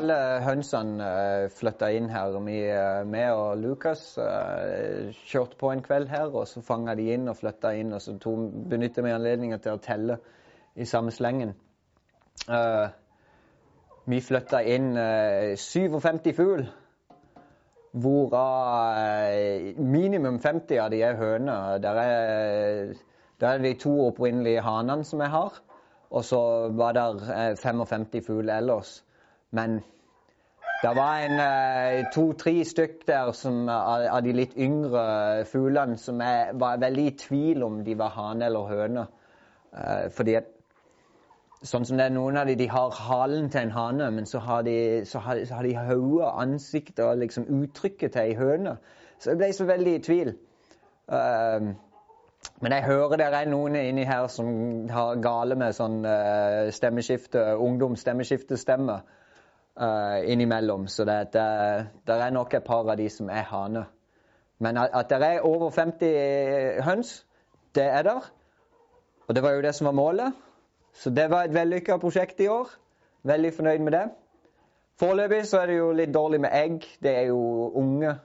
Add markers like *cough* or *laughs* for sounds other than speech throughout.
alle hønsene uh, flytta inn her. Vi, vi og Lukas uh, kjørte på en kveld her, og så fanga de inn og flytta inn. Og så benytta vi anledningen til å telle i samme slengen. Vi flytta inn 57 fugl. Hvorav minimum 50 av de er høner. Der er, der er de to opprinnelige hanene som jeg har. Og så var det 55 fugl ellers. Men det var en to-tre stykk der som, av de litt yngre fuglene som jeg var veldig i tvil om de var hane eller høne. Fordi at Sånn som det er noen av de, de har halen til en hane, men så har de, så har, så har de hodet, ansiktet og liksom uttrykket til ei høne. Så jeg ble så veldig i tvil. Uh, men jeg hører det er noen inni her som har gale med sånn uh, stemmeskifte, ungdomsstemmeskiftestemme uh, innimellom. Så det, det, det, er nok et par av de som er hane. Men at, at det er over 50 høns, det er der. Og det var jo det som var målet. Så det var et vellykka prosjekt i år. Veldig fornøyd med det. Foreløpig så er det jo litt dårlig med egg. Det er jo unge.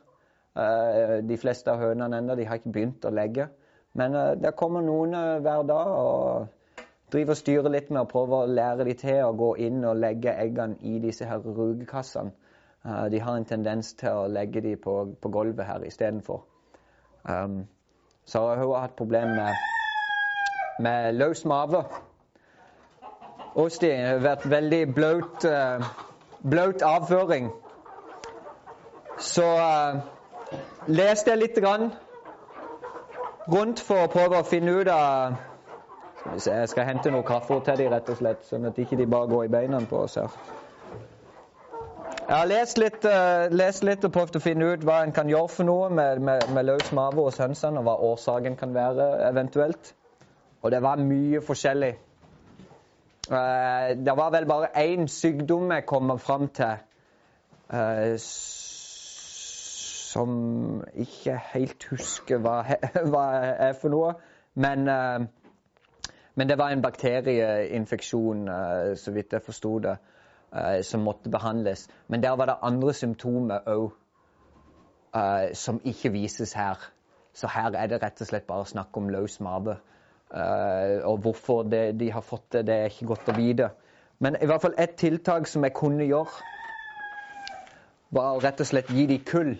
Uh, de fleste av hønene ennå. De har ikke begynt å legge. Men uh, det kommer noen hver dag og driver og styrer litt med å prøve å lære de til å gå inn og legge eggene i disse her rugekassene. de har en tendens til å legge de på, på gulvet her istedenfor. Um, så hun har hatt problemer med, med løs mage. Osti har vært veldig bløt, uh, bløt avføring. Så uh, leste jeg litt grann rundt for å prøve å finne ut av Jeg skal hente noe kaffe til dem, rett og slett, sånn at ikke de bare går i beina på oss her. Jeg har lest litt, uh, lest litt, og prøvd å finne ut hva en kan gjøre for noe med, med, med løs mage hos hønsene, og hva årsaken kan være eventuelt. Og det var mye forskjellig. Uh, det var vel bare én sykdom jeg kom fram til uh, som ikke helt husker hva, *laughs* hva er for noe. Men, men, det var en bakterieinfeksjon, så vidt jeg forsto det, som måtte behandles. Men der var det andre symptomer òg som ikke vises her. Så her er det rett og slett bare snakk om løs mage. Og hvorfor det, de har fått det, det er ikke godt å vite. Men i hvert fall ett tiltak som jeg kunne gjøre, var å rett og slett gi dem kull.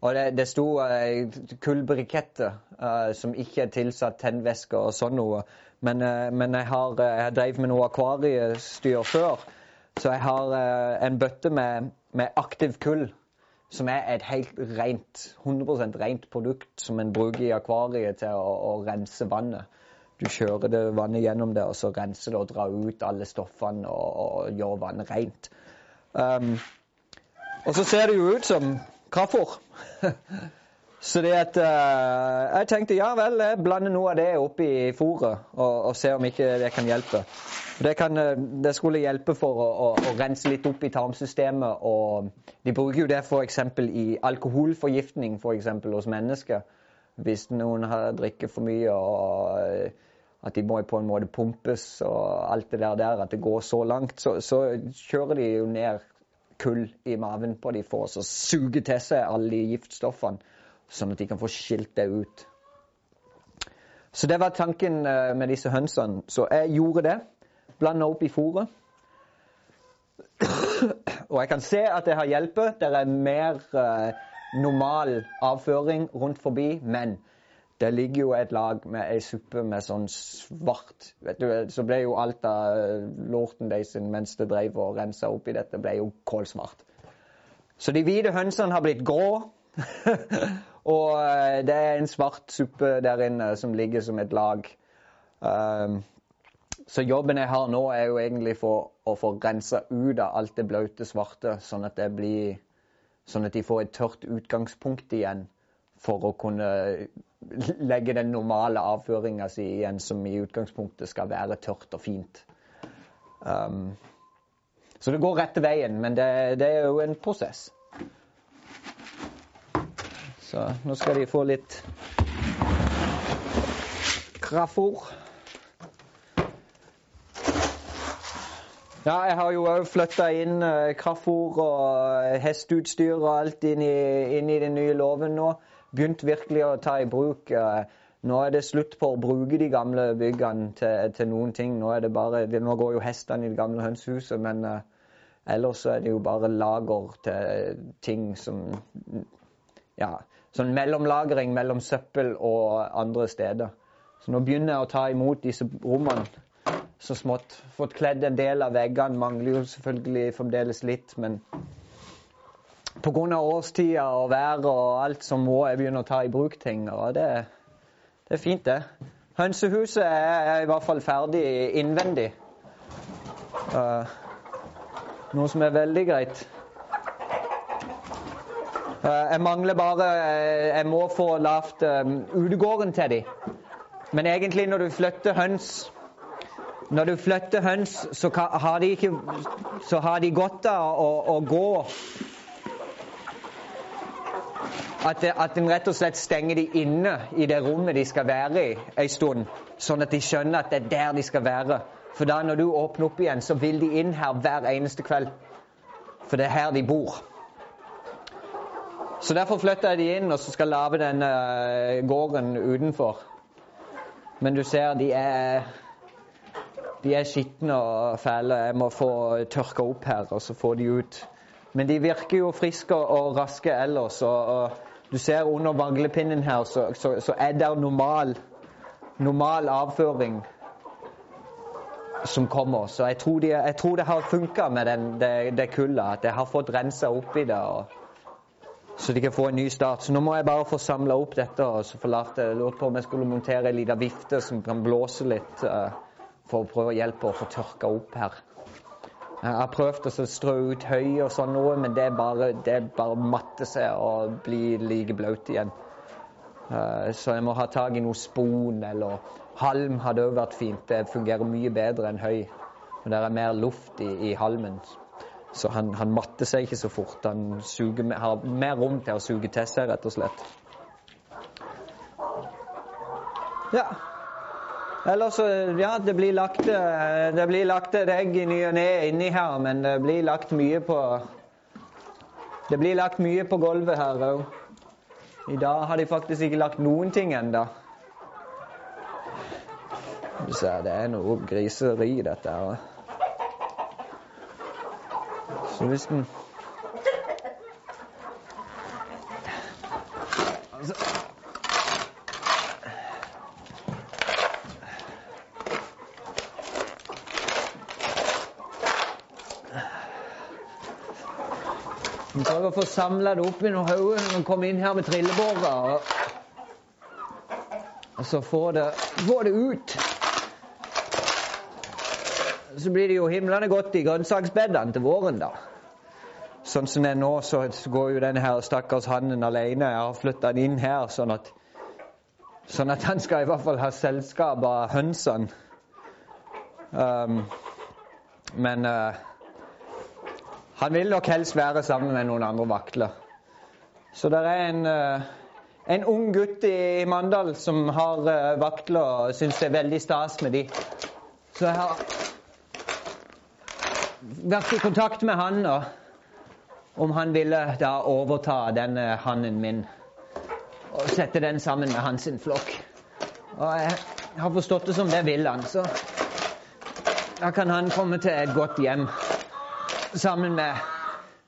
Og det, det sto uh, kullbriketter uh, som ikke er tilsatt tennvæske og sånn noe. Men, uh, men jeg har, jeg drevet med noe akvariestyr før, så jeg har en bøtte med, med aktiv kull som er et helt rent, 100% rent produkt som en bruker i akvariet til å, å, rense vannet. Du kjører det vannet gjennom det, og så renser det og drar ut alle stoffene og, og gjør vannet rent. Um, og så ser det jo ut som kraftfôr. *laughs* så det at uh, Jeg tenkte ja vel, jeg blander noe av det oppi fôret og, og ser om ikke det kan hjelpe. Det, kan, eh, det, skulle hjelpe for å, å, å, rense litt opp i tarmsystemet. og De bruker jo det f.eks. i alkoholforgiftning for eksempel, hos mennesker. Hvis noen har drikker for mye og eh, at de må på en måte pumpes og alt det der, der at det går så langt, så, så kjører de jo ned kull i maven på de for å suge til seg alle de giftstoffene, sånn at de kan få skilt det ut. Så det var tanken eh, med disse hønsene. Så jeg gjorde det Blanda opp i fôret. Og jeg kan se at det har hjulpet. Det er mer uh, normal avføring rundt forbi, men det ligger jo et lag med ei suppe med sånn svart vet du, Så ble jo alt av eh, lorten deres mens det drev og rensa opp i dette, ble jo kålsvart. Så de hvite hønsene har blitt grå. *laughs* og uh, det er en svart suppe der inne som ligger som et lag. Um, så jobben jeg har nå, er jo egentlig for å få rensa ut av alt det blaute, svarte, sånn at, blir, sånn at de får et tørt utgangspunkt igjen for å kunne legge den normale avføringa si igjen, som i utgangspunktet skal være tørt og fint. Um, så det går rette veien, men det, det er jo en prosess. Så nå skal de få litt kraftfôr. Ja, jeg har jo òg flytta inn uh, kraftfôr og hesteutstyr og alt inn i, inn i den nye loven nå. Begynt virkelig å ta i bruk. Nå er det slutt på å bruke de gamle byggene til, til noen ting. Nå, er det bare, nå går jo hestene i det gamle hønsehuset, men uh, ellers så er det jo bare lager til ting som Ja, sånn mellomlagring mellom søppel og andre steder. Så nå begynner jeg å ta imot disse rommene så smått. Fått kledd en del av veggene. Mangler jo selvfølgelig fremdeles litt, men pga. årstida og været og alt som må jeg begynne å ta i bruk ting. Og det, det er fint, det. Hønsehuset er, i hvert fall ferdig innvendig. Uh, noe som er veldig greit. Uh, jeg mangler bare Jeg må få lavt um, utegården til dem. Men egentlig, når du flytter høns når du flytter høns, så har de, ikke, så har de godt av å, å gå at, at en rett og slett stenger de inne i det rommet de skal være i en stund. Sånn at de skjønner at det er der de skal være. For da når du åpner opp igjen, så vil de inn her hver eneste kveld. For det er her de bor. Så derfor flytter jeg de inn og så skal lage denne gården utenfor. Men du ser, de er de er skitne og fæle. Jeg må få tørka opp her og så få de ut. Men de virker jo friske og raske ellers. Og, og du ser under vaglepinnen her, så, så, så er det normal, normal avføring som kommer. Så jeg tror, de, jeg tror det har funka med den, det, det kullet. At jeg har fått rensa opp i det. Og, så de kan få en ny start. Så nå må jeg bare få samla opp dette. og så forlate. Jeg lurte på om jeg skulle montere en liten vifte som kan blåse litt. Uh, for å prøve å hjelpe å få tørka opp her. Jeg har prøvd å strø ut høy og sånn noe, men det er bare, bare matte seg og bli like blaut igjen. Uh, så jeg må ha tak i noe spon eller halm hadde òg vært fint. Det fungerer mye bedre enn høy. Og det er mer luft i, i halmen. Så han, han, matter seg ikke så fort. Han suger, har mer rom til å suge til seg, rett og slett. Ja, Ellers ja, det blir lagt, eh, det blir lagt et egg i ny og ne inni her, men det blir lagt mye på Det blir lagt mye på gulvet her òg. I dag har de faktisk ikke lagt noen ting ennå. Det er noe griseri, dette her. Så hvis den prøve å få samla det opp noen hauger når man kommer inn her med trillebårer. Og, så få det, det ut. Så blir det jo himlende godt i grønnsaksbedene til våren, da. Sånn som det er nå, så går jo denne her stakkars hannen alene. Jeg har flytta den inn her, sånn at, sånn at han skal i hvert fall ha selskap av hønsene. Um, men uh, han vil nok helst være sammen med noen andre vakler. Så det er en, eh, en ung gutt i Mandal som har vaktler vakler og syns det er veldig stas med de. Så jeg har vært i kontakt med han og om han ville da overta denne hannen min og sette den sammen med hans flokk. Og jeg har forstått det som det vil han, så da kan han komme til et godt hjem sammen med,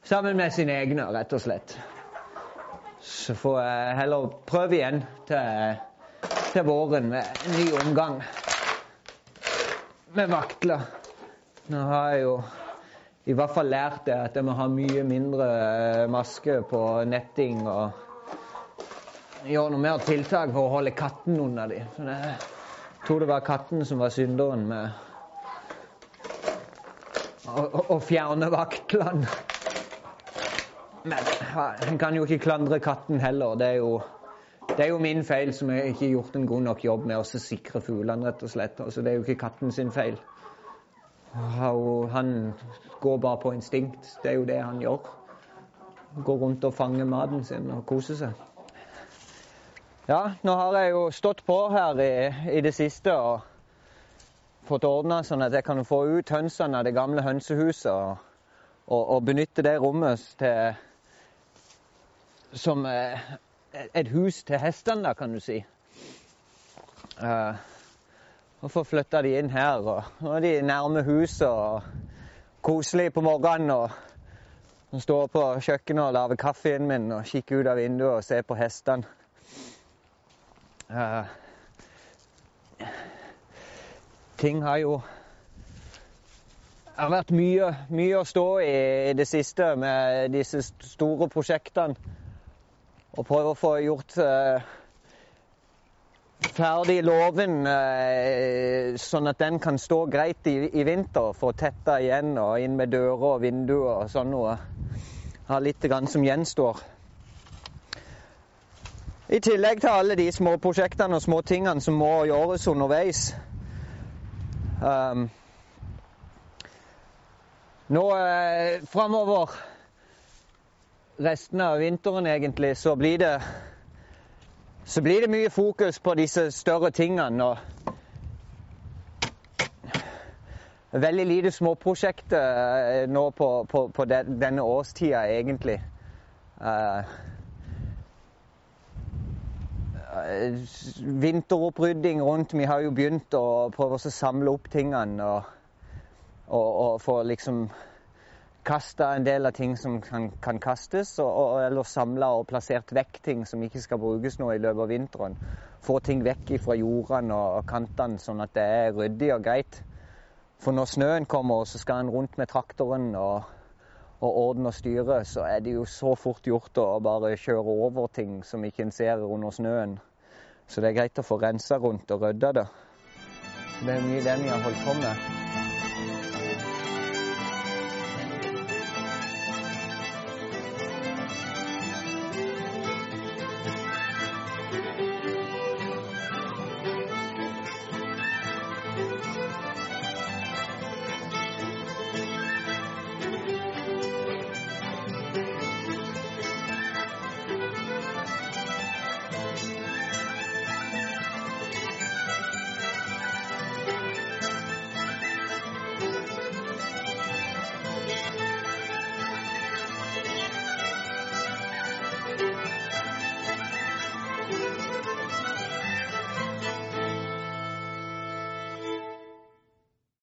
sammen med sine egne, rett og slett. Så får jeg heller prøve igjen til, til våren med en ny omgang med vaktler. Nå har jeg jo i hvert fall lært det at jeg må ha mye mindre eh, maske på netting og gjøre noe mer tiltak for å holde katten unna dem. Jeg tror det var katten som var synderen med å, fjerne vaktlene. Men en kan jo ikke klandre katten heller. Det er jo, det er jo min feil som jeg ikke har gjort en god nok jobb med å sikre fuglene, rett og slett. Altså, det er jo ikke katten sin feil. Han går bare på instinkt. Det er jo det han gjør. Går rundt og fanger maten sin og koser seg. Ja, nå har jeg jo stått på her i, i det siste og fått ordna sånn at jeg kan få ut hønsene av det gamle hønsehuset og, og, og benytte det rommet til som eh, et hus til hestene, da, kan du si. Uh, og få flytta de inn her. Og de er nærme huset og koselig på morgenen. og og står på kjøkkenet og lage kaffen min og kikker ut av vinduet og ser på hestene. Uh, ting har jo Det har vært mye, mye å stå i i det siste med disse store prosjektene. Og prøve å få gjort uh, ferdig låven uh, sånn at den kan stå greit i, i vinter. Få tetta igjen og inn med dører og vinduer og sånn noe. Har litt som gjenstår. I tillegg til alle de små prosjektene og små tingene som må gjøres underveis. Um, nå eh, framover, resten av vinteren egentlig, så blir det så blir det mye fokus på disse større tingene. og Veldig lite småprosjekter eh, nå på, på, på denne årstida, egentlig. Eh, vinteropprydding rundt. Vi har jo begynt å prøve å samle opp tingene og, og, og få liksom kasta en del av ting som kan, kan kastes, og, og, eller samla og plassert vekk ting som ikke skal brukes nå i løpet av vinteren. Få ting vekk fra jordene og kantene, sånn at det er ryddig og greit. For når snøen kommer, så skal en rundt med traktoren og, og ordne og styre, så er det jo så fort gjort å bare kjøre over ting som ikke en ser under snøen. Så det er greit å få rensa rundt og rydda det. Det er mye den vi har holdt på med.